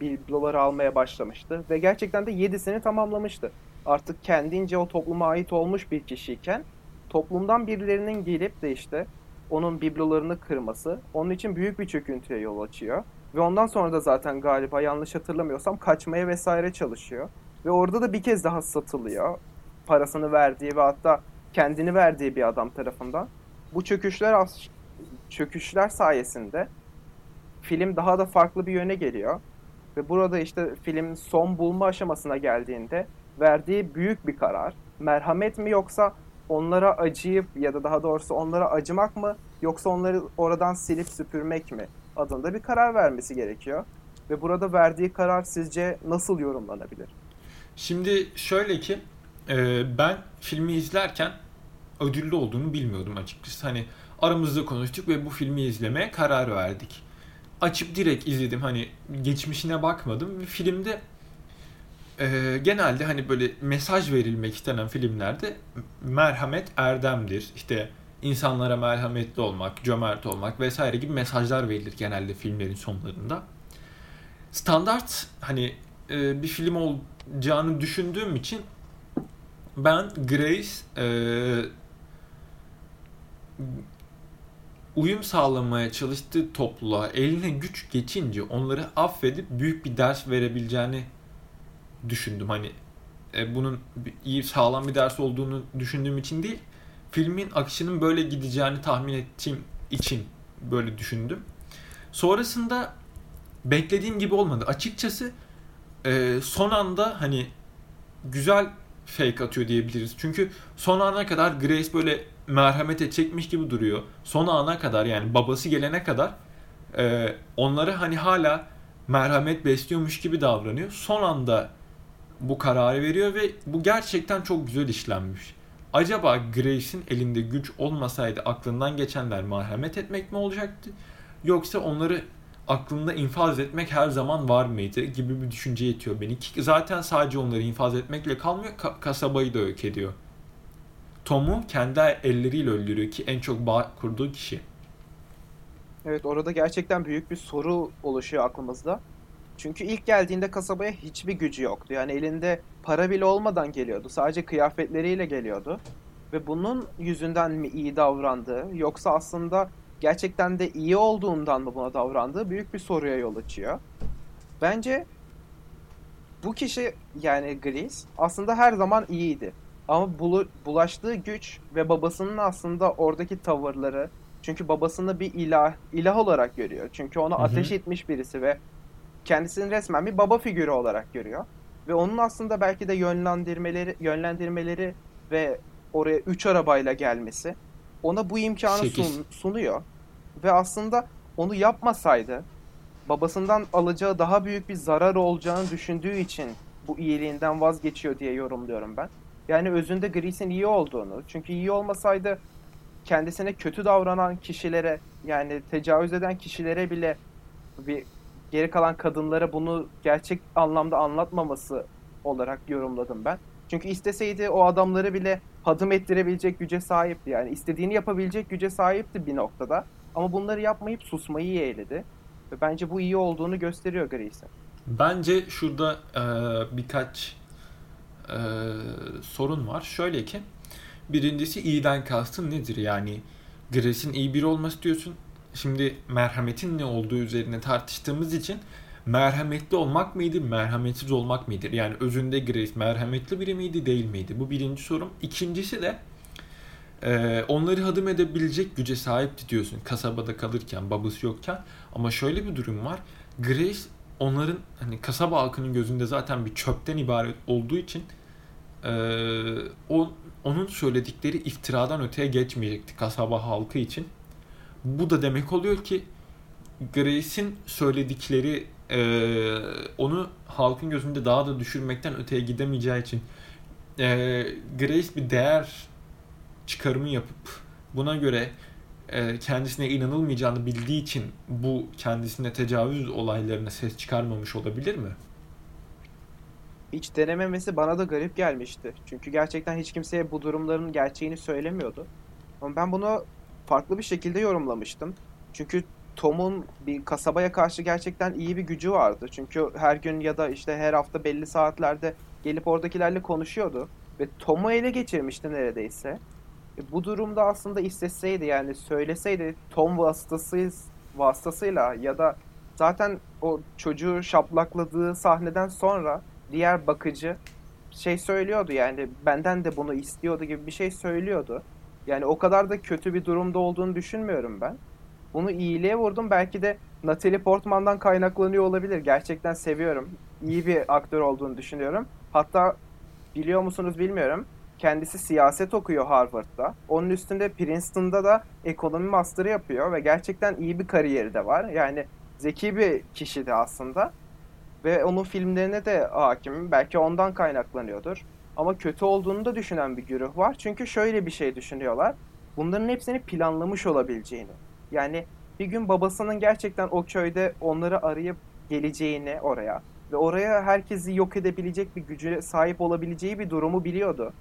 B: bibloları almaya başlamıştı. Ve gerçekten de yedisini tamamlamıştı. Artık kendince o topluma ait olmuş bir kişiyken toplumdan birilerinin gelip de işte onun biblolarını kırması onun için büyük bir çöküntüye yol açıyor. Ve ondan sonra da zaten galiba yanlış hatırlamıyorsam kaçmaya vesaire çalışıyor. Ve orada da bir kez daha satılıyor. Parasını verdiği ve hatta kendini verdiği bir adam tarafından. Bu çöküşler çöküşler sayesinde film daha da farklı bir yöne geliyor. Ve burada işte film son bulma aşamasına geldiğinde verdiği büyük bir karar. Merhamet mi yoksa onlara acıyıp ya da daha doğrusu onlara acımak mı yoksa onları oradan silip süpürmek mi adında bir karar vermesi gerekiyor. Ve burada verdiği karar sizce nasıl yorumlanabilir?
A: Şimdi şöyle ki e, ben filmi izlerken ödüllü olduğunu bilmiyordum açıkçası. Hani aramızda konuştuk ve bu filmi izlemeye karar verdik. Açıp direkt izledim. Hani geçmişine bakmadım ve filmde e, genelde hani böyle mesaj verilmek istenen filmlerde merhamet erdemdir. İşte insanlara merhametli olmak, cömert olmak vesaire gibi mesajlar verilir genelde filmlerin sonlarında. Standart hani e, bir film olacağını düşündüğüm için ben Grace e, uyum sağlamaya çalıştığı topluluğa eline güç geçince onları affedip büyük bir ders verebileceğini düşündüm. Hani e, bunun iyi sağlam bir ders olduğunu düşündüğüm için değil, filmin akışının böyle gideceğini tahmin ettiğim için böyle düşündüm. Sonrasında beklediğim gibi olmadı. Açıkçası e, son anda hani güzel fake atıyor diyebiliriz. Çünkü son ana kadar Grace böyle merhamete çekmiş gibi duruyor. Son ana kadar yani babası gelene kadar e, onları hani hala merhamet besliyormuş gibi davranıyor. Son anda bu kararı veriyor ve bu gerçekten çok güzel işlenmiş. Acaba Grace'in elinde güç olmasaydı aklından geçenler merhamet etmek mi olacaktı? Yoksa onları aklında infaz etmek her zaman var mıydı gibi bir düşünce yetiyor beni. Zaten sadece onları infaz etmekle kalmıyor, ka- kasabayı da yok ediyor. Tom'u kendi elleriyle öldürüyor ki en çok bağ kurduğu kişi.
B: Evet orada gerçekten büyük bir soru oluşuyor aklımızda. Çünkü ilk geldiğinde kasabaya hiçbir gücü yoktu. Yani elinde para bile olmadan geliyordu. Sadece kıyafetleriyle geliyordu. Ve bunun yüzünden mi iyi davrandı yoksa aslında gerçekten de iyi olduğundan mı buna davrandığı büyük bir soruya yol açıyor. Bence bu kişi yani Grease aslında her zaman iyiydi. Ama bulu- bulaştığı güç ve babasının aslında oradaki tavırları çünkü babasını bir ilah ilah olarak görüyor. Çünkü ona ateş etmiş birisi ve kendisini resmen bir baba figürü olarak görüyor. Ve onun aslında belki de yönlendirmeleri yönlendirmeleri ve oraya üç arabayla gelmesi ona bu imkanı sun- sunuyor. Ve aslında onu yapmasaydı babasından alacağı daha büyük bir zarar olacağını düşündüğü için bu iyiliğinden vazgeçiyor diye yorumluyorum ben. Yani özünde Grease'in iyi olduğunu. Çünkü iyi olmasaydı kendisine kötü davranan kişilere yani tecavüz eden kişilere bile bir geri kalan kadınlara bunu gerçek anlamda anlatmaması olarak yorumladım ben. Çünkü isteseydi o adamları bile hadım ettirebilecek güce sahipti. Yani istediğini yapabilecek güce sahipti bir noktada. Ama bunları yapmayıp susmayı yeğledi. Ve bence bu iyi olduğunu gösteriyor Grace'in.
A: Bence şurada e, birkaç e, sorun var. Şöyle ki birincisi iyiden kastın nedir? Yani Grace'in iyi biri olması diyorsun. Şimdi merhametin ne olduğu üzerine tartıştığımız için merhametli olmak mıydı, merhametsiz olmak mıdır? Yani özünde Grace merhametli biri miydi, değil miydi? Bu birinci sorum. İkincisi de e, onları hadım edebilecek güce sahipti diyorsun kasabada kalırken, babası yokken. Ama şöyle bir durum var. Grace onların hani kasaba halkının gözünde zaten bir çöpten ibaret olduğu için e, o onun söyledikleri iftiradan öteye geçmeyecekti kasaba halkı için. Bu da demek oluyor ki Grace'in söyledikleri e, onu halkın gözünde daha da düşürmekten öteye gidemeyeceği için e, Grace bir değer çıkarımı yapıp buna göre e, kendisine inanılmayacağını bildiği için bu kendisine tecavüz olaylarına ses çıkarmamış olabilir mi?
B: Hiç denememesi bana da garip gelmişti. Çünkü gerçekten hiç kimseye bu durumların gerçeğini söylemiyordu. Ama ben bunu farklı bir şekilde yorumlamıştım. Çünkü Tom'un bir kasabaya karşı gerçekten iyi bir gücü vardı. Çünkü her gün ya da işte her hafta belli saatlerde gelip oradakilerle konuşuyordu. Ve Tom'u ele geçirmişti neredeyse. E, bu durumda aslında isteseydi yani söyleseydi Tom vasıtasıyız, vasıtasıyla ya da zaten o çocuğu şaplakladığı sahneden sonra diğer bakıcı şey söylüyordu yani benden de bunu istiyordu gibi bir şey söylüyordu. Yani o kadar da kötü bir durumda olduğunu düşünmüyorum ben. Bunu iyiliğe vurdum. Belki de Natalie Portman'dan kaynaklanıyor olabilir. Gerçekten seviyorum. İyi bir aktör olduğunu düşünüyorum. Hatta biliyor musunuz bilmiyorum. Kendisi siyaset okuyor Harvard'da. Onun üstünde Princeton'da da ekonomi master'ı yapıyor ve gerçekten iyi bir kariyeri de var. Yani zeki bir kişi de aslında. Ve onun filmlerine de hakimim. Belki ondan kaynaklanıyordur. Ama kötü olduğunu da düşünen bir güruh var. Çünkü şöyle bir şey düşünüyorlar. Bunların hepsini planlamış olabileceğini. Yani bir gün babasının gerçekten o köyde onları arayıp geleceğini oraya ve oraya herkesi yok edebilecek bir gücü sahip olabileceği bir durumu biliyordu.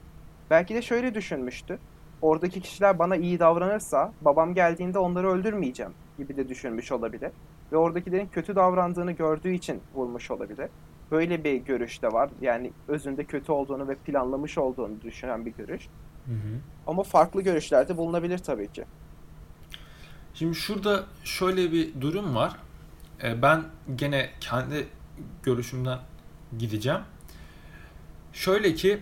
B: Belki de şöyle düşünmüştü. Oradaki kişiler bana iyi davranırsa babam geldiğinde onları öldürmeyeceğim gibi de düşünmüş olabilir. Ve oradakilerin kötü davrandığını gördüğü için vurmuş olabilir. Böyle bir görüş de var. Yani özünde kötü olduğunu ve planlamış olduğunu düşünen bir görüş.
A: Hı hı.
B: Ama farklı görüşlerde bulunabilir tabii ki.
A: Şimdi şurada şöyle bir durum var. E, ben gene kendi görüşümden gideceğim. Şöyle ki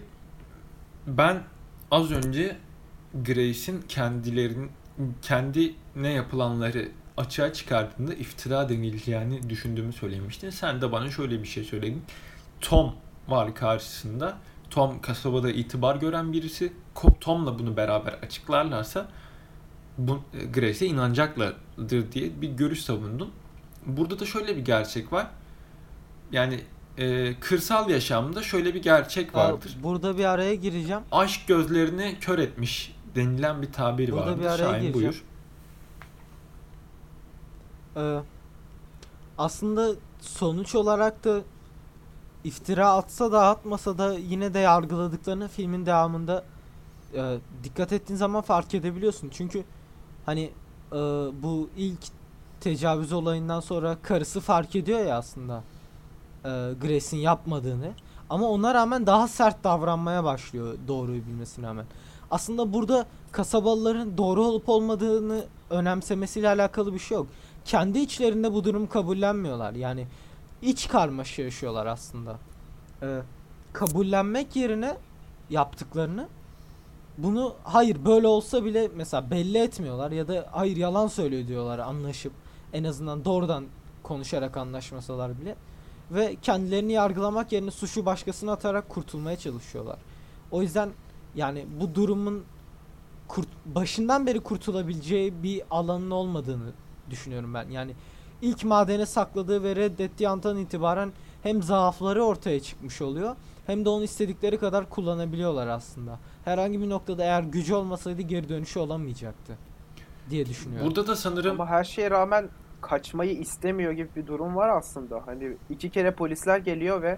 A: ben az önce Grace'in kendilerinin kendine yapılanları açığa çıkardığında iftira denileceğini düşündüğümü söylemiştin. Sen de bana şöyle bir şey söyledin. Tom var karşısında. Tom kasabada itibar gören birisi. Tom'la bunu beraber açıklarlarsa bu Grace'e inanacaklardır diye bir görüş savundun. Burada da şöyle bir gerçek var. Yani e, kırsal yaşamda şöyle bir gerçek vardır.
C: Burada bir araya gireceğim.
A: Aşk gözlerini kör etmiş denilen bir tabir
C: Burada
A: vardır.
C: bir araya
A: Şahin
C: gireceğim.
A: buyur.
C: Ee, aslında sonuç olarak da iftira atsa da atmasa da yine de yargıladıklarını filmin devamında e, dikkat ettiğin zaman fark edebiliyorsun. Çünkü hani e, bu ilk tecavüz olayından sonra karısı fark ediyor ya aslında e, Grace'in yapmadığını. Ama ona rağmen daha sert davranmaya başlıyor doğruyu bilmesine rağmen. Aslında burada kasabalıların doğru olup olmadığını önemsemesiyle alakalı bir şey yok. Kendi içlerinde bu durum kabullenmiyorlar. Yani iç karmaşa yaşıyorlar aslında. Ee, kabullenmek yerine yaptıklarını bunu hayır böyle olsa bile mesela belli etmiyorlar ya da hayır yalan söylüyor diyorlar anlaşıp en azından doğrudan konuşarak anlaşmasalar bile ve kendilerini yargılamak yerine suçu başkasına atarak kurtulmaya çalışıyorlar. O yüzden yani bu durumun kurt, başından beri kurtulabileceği bir alanın olmadığını düşünüyorum ben. Yani ilk madene sakladığı ve reddettiği andan itibaren hem zaafları ortaya çıkmış oluyor hem de onu istedikleri kadar kullanabiliyorlar aslında. Herhangi bir noktada eğer gücü olmasaydı geri dönüşü olamayacaktı diye düşünüyorum.
A: Burada da sanırım
B: Ama her şeye rağmen kaçmayı istemiyor gibi bir durum var aslında. Hani iki kere polisler geliyor ve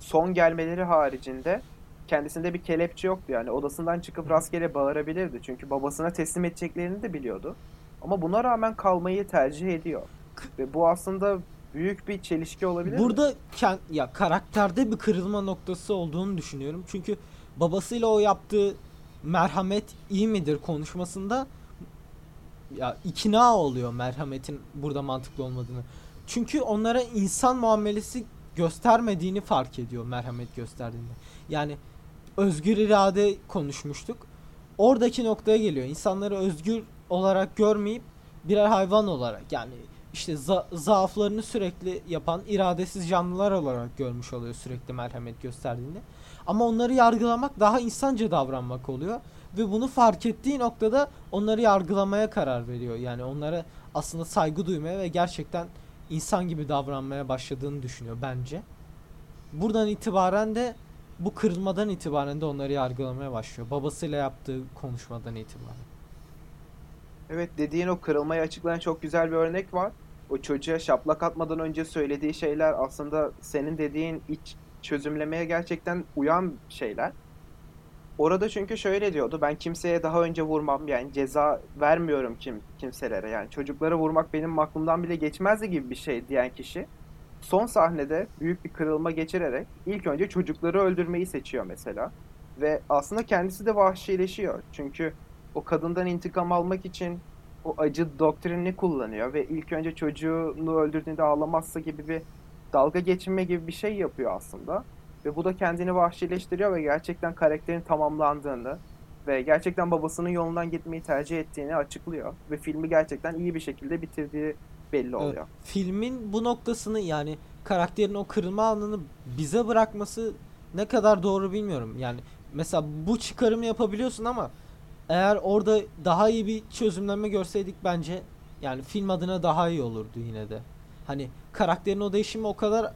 B: son gelmeleri haricinde kendisinde bir kelepçe yoktu yani odasından çıkıp rastgele bağırabilirdi. Çünkü babasına teslim edeceklerini de biliyordu. Ama buna rağmen kalmayı tercih ediyor. Ve bu aslında büyük bir çelişki olabilir?
C: Burada ya karakterde bir kırılma noktası olduğunu düşünüyorum. Çünkü babasıyla o yaptığı merhamet iyi midir konuşmasında ya ikna oluyor merhametin burada mantıklı olmadığını. Çünkü onlara insan muamelesi göstermediğini fark ediyor merhamet gösterdiğinde. Yani özgür irade konuşmuştuk. Oradaki noktaya geliyor. İnsanları özgür olarak görmeyip birer hayvan olarak yani işte za- zaaflarını sürekli yapan iradesiz canlılar olarak görmüş oluyor sürekli merhamet gösterdiğinde. Ama onları yargılamak daha insanca davranmak oluyor ve bunu fark ettiği noktada onları yargılamaya karar veriyor. Yani onlara aslında saygı duymaya ve gerçekten insan gibi davranmaya başladığını düşünüyor bence. Buradan itibaren de bu kırılmadan itibaren de onları yargılamaya başlıyor. Babasıyla yaptığı konuşmadan itibaren.
B: Evet dediğin o kırılmayı açıklayan çok güzel bir örnek var. O çocuğa şaplak atmadan önce söylediği şeyler aslında senin dediğin iç çözümlemeye gerçekten uyan şeyler. Orada çünkü şöyle diyordu. Ben kimseye daha önce vurmam yani ceza vermiyorum kim kimselere. Yani çocuklara vurmak benim aklımdan bile geçmezdi gibi bir şey diyen kişi. Son sahnede büyük bir kırılma geçirerek ilk önce çocukları öldürmeyi seçiyor mesela. Ve aslında kendisi de vahşileşiyor. Çünkü o kadından intikam almak için o acı doktrinini kullanıyor ve ilk önce çocuğunu öldürdüğünde ağlamazsa gibi bir dalga geçirme gibi bir şey yapıyor aslında. Ve bu da kendini vahşileştiriyor ve gerçekten karakterin tamamlandığını ve gerçekten babasının yolundan gitmeyi tercih ettiğini açıklıyor. Ve filmi gerçekten iyi bir şekilde bitirdiği belli oluyor.
C: Evet, filmin bu noktasını yani karakterin o kırılma anını bize bırakması ne kadar doğru bilmiyorum. Yani mesela bu çıkarımı yapabiliyorsun ama eğer orada daha iyi bir çözümleme görseydik bence yani film adına daha iyi olurdu yine de. Hani karakterin o değişimi o kadar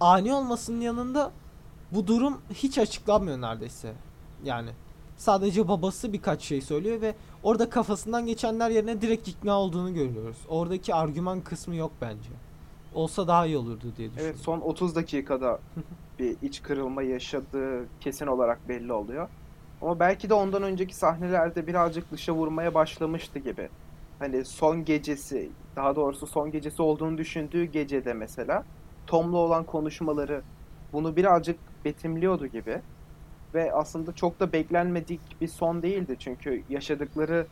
C: ani olmasının yanında bu durum hiç açıklanmıyor neredeyse. Yani sadece babası birkaç şey söylüyor ve orada kafasından geçenler yerine direkt ikna olduğunu görüyoruz. Oradaki argüman kısmı yok bence. Olsa daha iyi olurdu diye düşünüyorum.
B: Evet son 30 dakikada bir iç kırılma yaşadığı kesin olarak belli oluyor. Ama belki de ondan önceki sahnelerde birazcık dışa vurmaya başlamıştı gibi. Hani son gecesi, daha doğrusu son gecesi olduğunu düşündüğü gecede mesela Tom'la olan konuşmaları bunu birazcık betimliyordu gibi. Ve aslında çok da beklenmedik bir son değildi. Çünkü yaşadıkları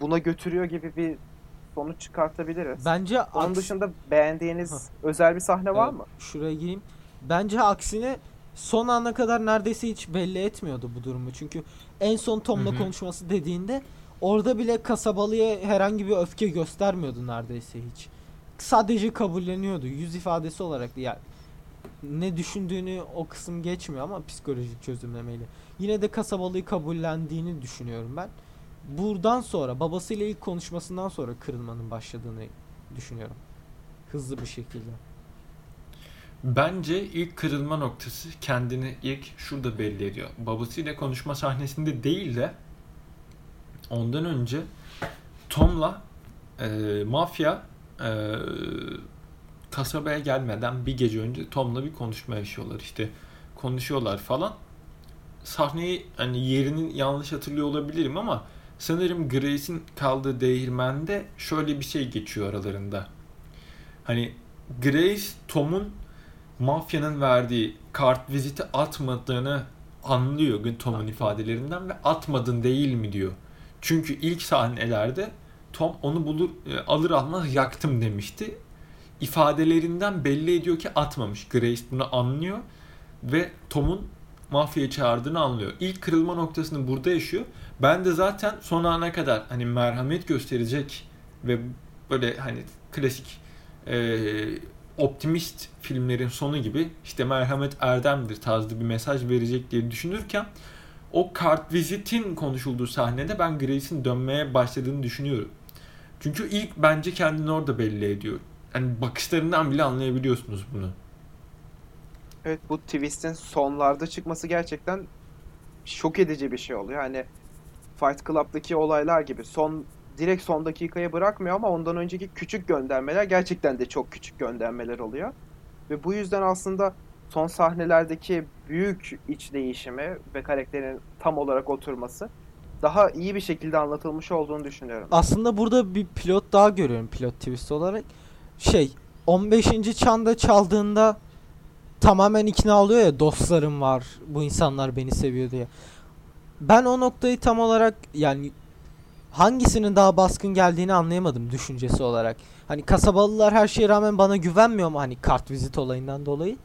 B: buna götürüyor gibi bir sonuç çıkartabiliriz.
C: Bence
B: Onun
C: aks-
B: dışında beğendiğiniz özel bir sahne var
C: Evet,
B: mı?
C: Şuraya gireyim. Bence aksine son ana kadar neredeyse hiç belli etmiyordu bu durumu. Çünkü en son Tom'la konuşması dediğinde orada bile kasabalıya herhangi bir öfke göstermiyordu neredeyse hiç. Sadece kabulleniyordu. Yüz ifadesi olarak yani ne düşündüğünü o kısım geçmiyor ama psikolojik çözümlemeyle. Yine de kasabalıyı kabullendiğini düşünüyorum ben. Buradan sonra babasıyla ilk konuşmasından sonra kırılmanın başladığını düşünüyorum. Hızlı bir şekilde.
A: Bence ilk kırılma noktası kendini ilk şurada belli ediyor. Babasıyla konuşma sahnesinde değil de ondan önce Tom'la e, mafya e, kasabaya gelmeden bir gece önce Tom'la bir konuşma yaşıyorlar. İşte konuşuyorlar falan. Sahneyi hani yerini yanlış hatırlıyor olabilirim ama sanırım Grace'in kaldığı değirmende şöyle bir şey geçiyor aralarında. Hani Grace Tom'un mafyanın verdiği kart viziti atmadığını anlıyor Tom'un ifadelerinden ve atmadın değil mi diyor. Çünkü ilk sahnelerde Tom onu bulur e, alır almaz yaktım demişti. İfadelerinden belli ediyor ki atmamış. Grace bunu anlıyor ve Tom'un mafyayı çağırdığını anlıyor. İlk kırılma noktasını burada yaşıyor. Ben de zaten son ana kadar hani merhamet gösterecek ve böyle hani klasik e, optimist filmlerin sonu gibi işte merhamet erdemdir tarzı bir mesaj verecek diye düşünürken o kart vizitin konuşulduğu sahnede ben Grace'in dönmeye başladığını düşünüyorum. Çünkü ilk bence kendini orada belli ediyor. Hani bakışlarından bile anlayabiliyorsunuz bunu.
B: Evet bu twist'in sonlarda çıkması gerçekten şok edici bir şey oluyor. Hani Fight Club'daki olaylar gibi son direkt son dakikaya bırakmıyor ama ondan önceki küçük göndermeler gerçekten de çok küçük göndermeler oluyor. Ve bu yüzden aslında son sahnelerdeki büyük iç değişimi ve karakterin tam olarak oturması daha iyi bir şekilde anlatılmış olduğunu düşünüyorum.
C: Aslında burada bir pilot daha görüyorum pilot twist olarak. Şey 15. çanda çaldığında tamamen ikna oluyor ya dostlarım var bu insanlar beni seviyor diye. Ben o noktayı tam olarak yani hangisinin daha baskın geldiğini anlayamadım düşüncesi olarak. Hani kasabalılar her şeye rağmen bana güvenmiyor mu hani kart vizit olayından dolayı?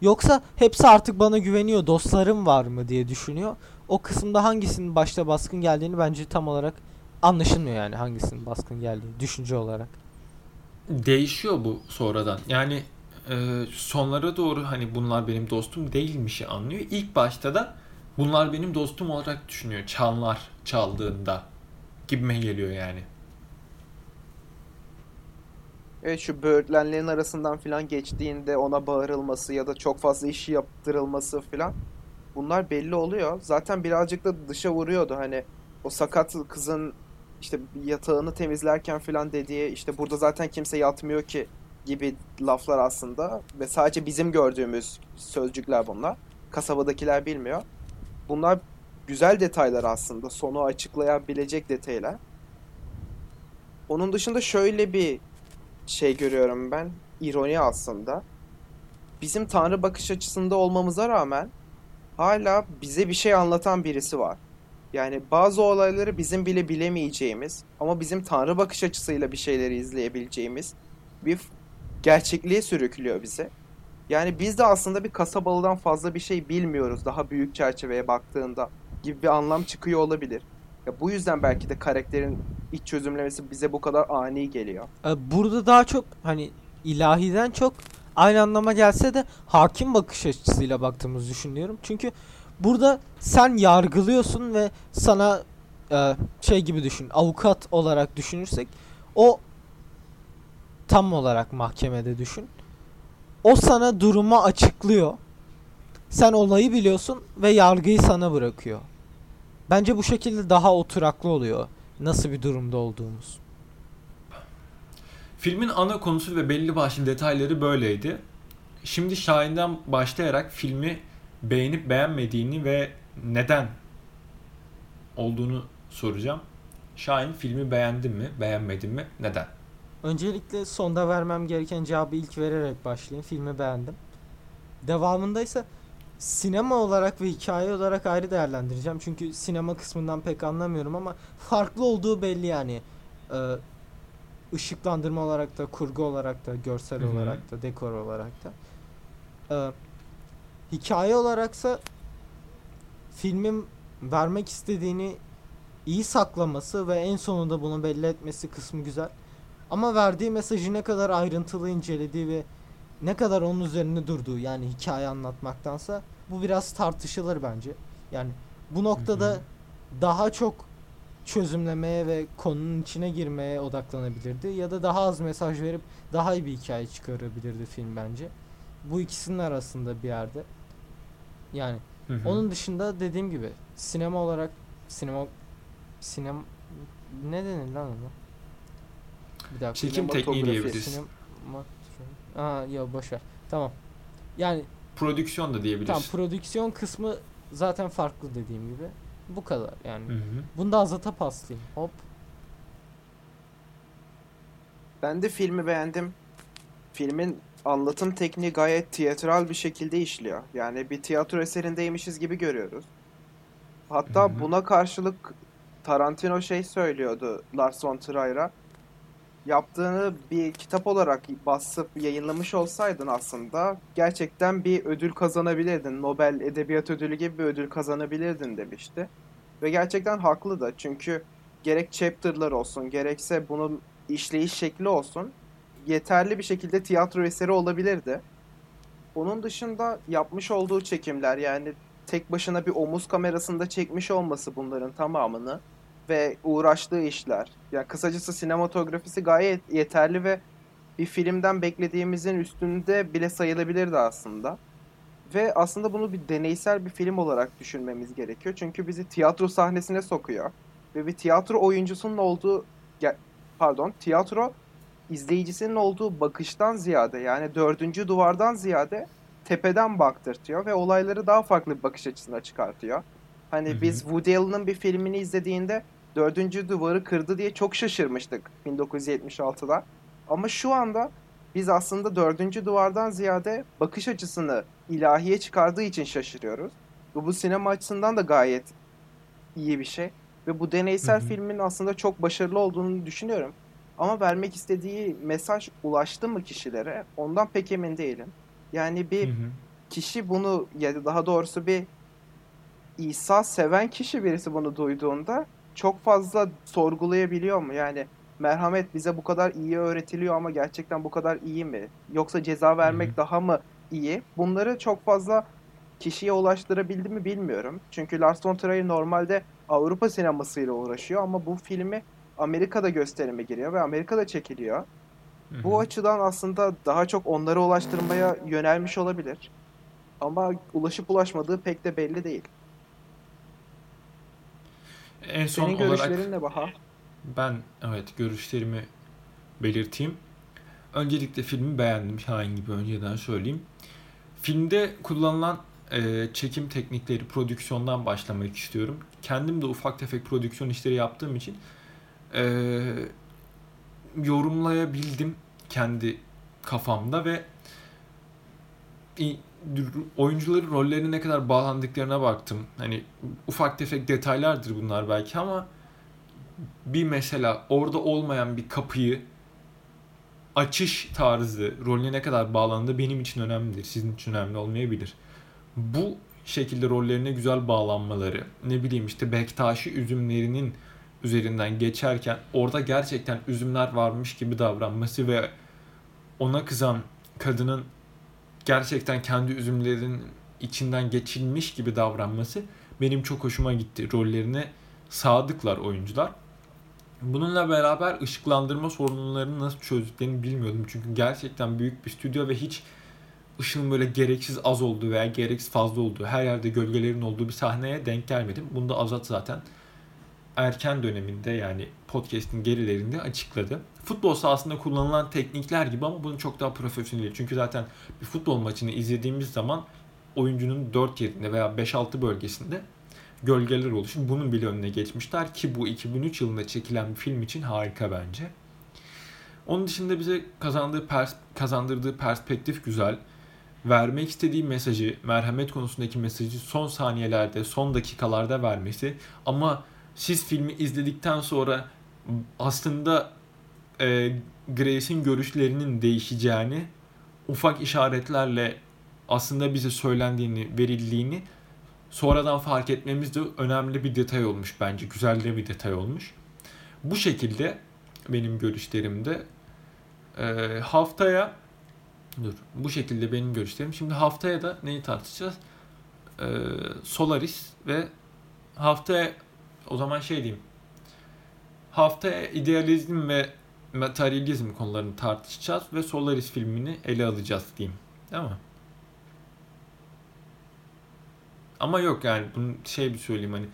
C: Yoksa hepsi artık bana güveniyor dostlarım var mı diye düşünüyor. O kısımda hangisinin başta baskın geldiğini bence tam olarak anlaşılmıyor yani hangisinin baskın geldiği düşünce olarak.
A: Değişiyor bu sonradan. Yani e, sonlara doğru hani bunlar benim dostum değilmişi anlıyor. İlk başta da bunlar benim dostum olarak düşünüyor. Çanlar çaldığında gibime geliyor yani.
B: Evet şu böğürtlenlerin arasından filan geçtiğinde ona bağırılması ya da çok fazla iş yaptırılması filan bunlar belli oluyor. Zaten birazcık da dışa vuruyordu hani o sakat kızın işte yatağını temizlerken filan dediği işte burada zaten kimse yatmıyor ki gibi laflar aslında ve sadece bizim gördüğümüz sözcükler bunlar. Kasabadakiler bilmiyor. Bunlar güzel detaylar aslında. Sonu açıklayabilecek detaylar. Onun dışında şöyle bir şey görüyorum ben. ironi aslında. Bizim tanrı bakış açısında olmamıza rağmen hala bize bir şey anlatan birisi var. Yani bazı olayları bizim bile bilemeyeceğimiz ama bizim tanrı bakış açısıyla bir şeyleri izleyebileceğimiz bir gerçekliğe sürüklüyor bizi. Yani biz de aslında bir kasabalıdan fazla bir şey bilmiyoruz daha büyük çerçeveye baktığında gibi bir anlam çıkıyor olabilir. Ya bu yüzden belki de karakterin iç çözümlemesi bize bu kadar ani geliyor.
C: Ee, Burada daha çok hani ilahiden çok aynı anlama gelse de hakim bakış açısıyla baktığımızı düşünüyorum. Çünkü burada sen yargılıyorsun ve sana e, şey gibi düşün avukat olarak düşünürsek o tam olarak mahkemede düşün. O sana durumu açıklıyor. Sen olayı biliyorsun ve yargıyı sana bırakıyor. Bence bu şekilde daha oturaklı oluyor. Nasıl bir durumda olduğumuz.
A: Filmin ana konusu ve belli başlı detayları böyleydi. Şimdi Şahin'den başlayarak filmi beğenip beğenmediğini ve neden olduğunu soracağım. Şahin filmi beğendin mi, beğenmedin mi, neden?
C: Öncelikle sonda vermem gereken cevabı ilk vererek başlayayım. Filmi beğendim. Devamında ise sinema olarak ve hikaye olarak ayrı değerlendireceğim. Çünkü sinema kısmından pek anlamıyorum ama farklı olduğu belli yani. Ee, ışıklandırma olarak da, kurgu olarak da, görsel
A: Hı hı.
C: olarak da, dekor olarak da. Ee, hikaye olaraksa filmin vermek istediğini iyi saklaması ve en sonunda bunu belli etmesi kısmı güzel. Ama verdiği mesajı ne kadar ayrıntılı incelediği ve ne kadar onun üzerinde durduğu yani hikaye anlatmaktansa bu biraz tartışılır bence. Yani bu noktada
A: Hı hı.
C: daha çok çözümlemeye ve konunun içine girmeye odaklanabilirdi ya da daha az mesaj verip daha iyi bir hikaye çıkarabilirdi film bence. Bu ikisinin arasında bir yerde. Yani
A: Hı hı.
C: onun dışında dediğim gibi sinema olarak sinema sinem ne denir lan ona? Bir dakika.
A: Çekim tekniği diyebiliriz.
C: Sinema Aa ya boş ver. Tamam. Yani
A: Prodüksiyon da diyebiliriz.
C: tam prodüksiyon kısmı zaten farklı dediğim gibi. Bu kadar yani.
A: Hı hı.
C: Bunu da azata paslayayım. Hop.
B: Ben de filmi beğendim. Filmin anlatım tekniği gayet tiyatral bir şekilde işliyor. Yani bir tiyatro eserindeymişiz gibi görüyoruz. Hatta
A: Hı hı.
B: buna karşılık Tarantino şey söylüyordu Lars von Trier'a. Yaptığını bir kitap olarak basıp yayınlamış olsaydın aslında gerçekten bir ödül kazanabilirdin. Nobel Edebiyat Ödülü gibi bir ödül kazanabilirdin demişti. Ve gerçekten haklı da çünkü gerek chapter'lar olsun gerekse bunun işleyiş şekli olsun yeterli bir şekilde tiyatro eseri olabilirdi. Onun dışında yapmış olduğu çekimler yani tek başına bir omuz kamerasında çekmiş olması bunların tamamını ve uğraştığı işler. Yani kısacası sinematografisi gayet yeterli ve bir filmden beklediğimizin üstünde bile sayılabilirdi aslında. Ve aslında bunu bir deneysel bir film olarak düşünmemiz gerekiyor. Çünkü bizi tiyatro sahnesine sokuyor. Ve bir tiyatro oyuncusunun olduğu pardon tiyatro izleyicisinin olduğu bakıştan ziyade yani dördüncü duvardan ziyade tepeden baktırtıyor ve olayları daha farklı bir bakış açısına çıkartıyor. Hani
A: Hı hı.
B: biz Woody Allen'ın bir filmini izlediğinde dördüncü duvarı kırdı diye çok şaşırmıştık 1976'da. Ama şu anda biz aslında dördüncü duvardan ziyade bakış açısını ilahiye çıkardığı için şaşırıyoruz. Ve bu sinema açısından da gayet iyi bir şey. Ve bu deneysel
A: Hı hı.
B: filmin aslında çok başarılı olduğunu düşünüyorum. Ama vermek istediği mesaj ulaştı mı kişilere ondan pek emin değilim. Yani bir
A: Hı hı.
B: kişi bunu ya da daha doğrusu bir İsa seven kişi birisi bunu duyduğunda çok fazla sorgulayabiliyor mu? Yani merhamet bize bu kadar iyi öğretiliyor ama gerçekten bu kadar iyi mi? Yoksa ceza vermek
A: Hı hı.
B: daha mı iyi? Bunları çok fazla kişiye ulaştırabildi mi bilmiyorum. Çünkü Lars von Trier normalde Avrupa sinemasıyla uğraşıyor ama bu filmi Amerika'da gösterime giriyor ve Amerika'da çekiliyor.
A: Hı hı.
B: Bu açıdan aslında daha çok onlara ulaştırmaya yönelmiş olabilir. Ama ulaşıp ulaşmadığı pek de belli değil.
A: En son
B: Senin
A: olarak
B: görüşlerin ne Baha?
A: ben evet görüşlerimi belirteyim. Öncelikle filmi beğendim Şahin gibi önceden söyleyeyim. Filmde kullanılan e, çekim teknikleri, prodüksiyondan başlamak istiyorum. Kendim de ufak tefek prodüksiyon işleri yaptığım için e, yorumlayabildim kendi kafamda ve oyuncuların rollerine ne kadar bağlandıklarına baktım. Hani ufak tefek detaylardır bunlar belki ama bir mesela orada olmayan bir kapıyı açış tarzı rolüne ne kadar bağlandığı benim için önemlidir. Sizin için önemli olmayabilir. Bu şekilde rollerine güzel bağlanmaları, ne bileyim işte Bektaşi üzümlerinin üzerinden geçerken orada gerçekten üzümler varmış gibi davranması ve ona kızan kadının gerçekten kendi üzümlerinin içinden geçilmiş gibi davranması benim çok hoşuma gitti. Rollerine sadıklar oyuncular. Bununla beraber ışıklandırma sorunlarını nasıl çözdüklerini bilmiyordum. Çünkü gerçekten büyük bir stüdyo ve hiç ışığın böyle gereksiz az olduğu veya gereksiz fazla olduğu, her yerde gölgelerin olduğu bir sahneye denk gelmedim. Bunu da Azat zaten erken döneminde yani podcast'in gerilerinde açıkladı. Futbol sahasında kullanılan teknikler gibi ama bunun çok daha profesyonel. Çünkü zaten bir futbol maçını izlediğimiz zaman oyuncunun 4 yerinde veya 5-6 bölgesinde gölgeler oluşur. Bunun bile önüne geçmişler ki bu 2003 yılında çekilen bir film için harika bence. Onun dışında bize kazandığı pers- kazandırdığı perspektif güzel. Vermek istediği mesajı, merhamet konusundaki mesajı son saniyelerde, son dakikalarda vermesi ama siz filmi izledikten sonra aslında e, Grace'in görüşlerinin değişeceğini ufak işaretlerle aslında bize söylendiğini, verildiğini sonradan fark etmemiz de önemli bir detay olmuş bence. Güzel de bir detay olmuş. Bu şekilde benim görüşlerimde e, haftaya dur bu şekilde benim görüşlerim. Şimdi haftaya da neyi tartışacağız? E, Solaris ve haftaya o zaman şey diyeyim. Haftaya idealizm ve materyalizm konularını tartışacağız ve Solaris filmini ele alacağız diyeyim. Değil mi? Ama yok yani bunu şey bir söyleyeyim hani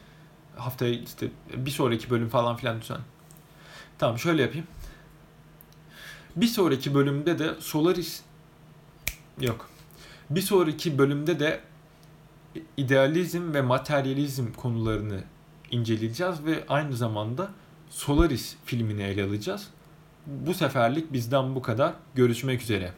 A: haftaya işte bir sonraki bölüm falan filan düzen. Tamam şöyle yapayım. Bir sonraki bölümde de Solaris yok. Bir sonraki bölümde de idealizm ve materyalizm konularını inceleyeceğiz ve aynı zamanda Solaris filmini ele alacağız. Bu seferlik bizden bu kadar. Görüşmek üzere.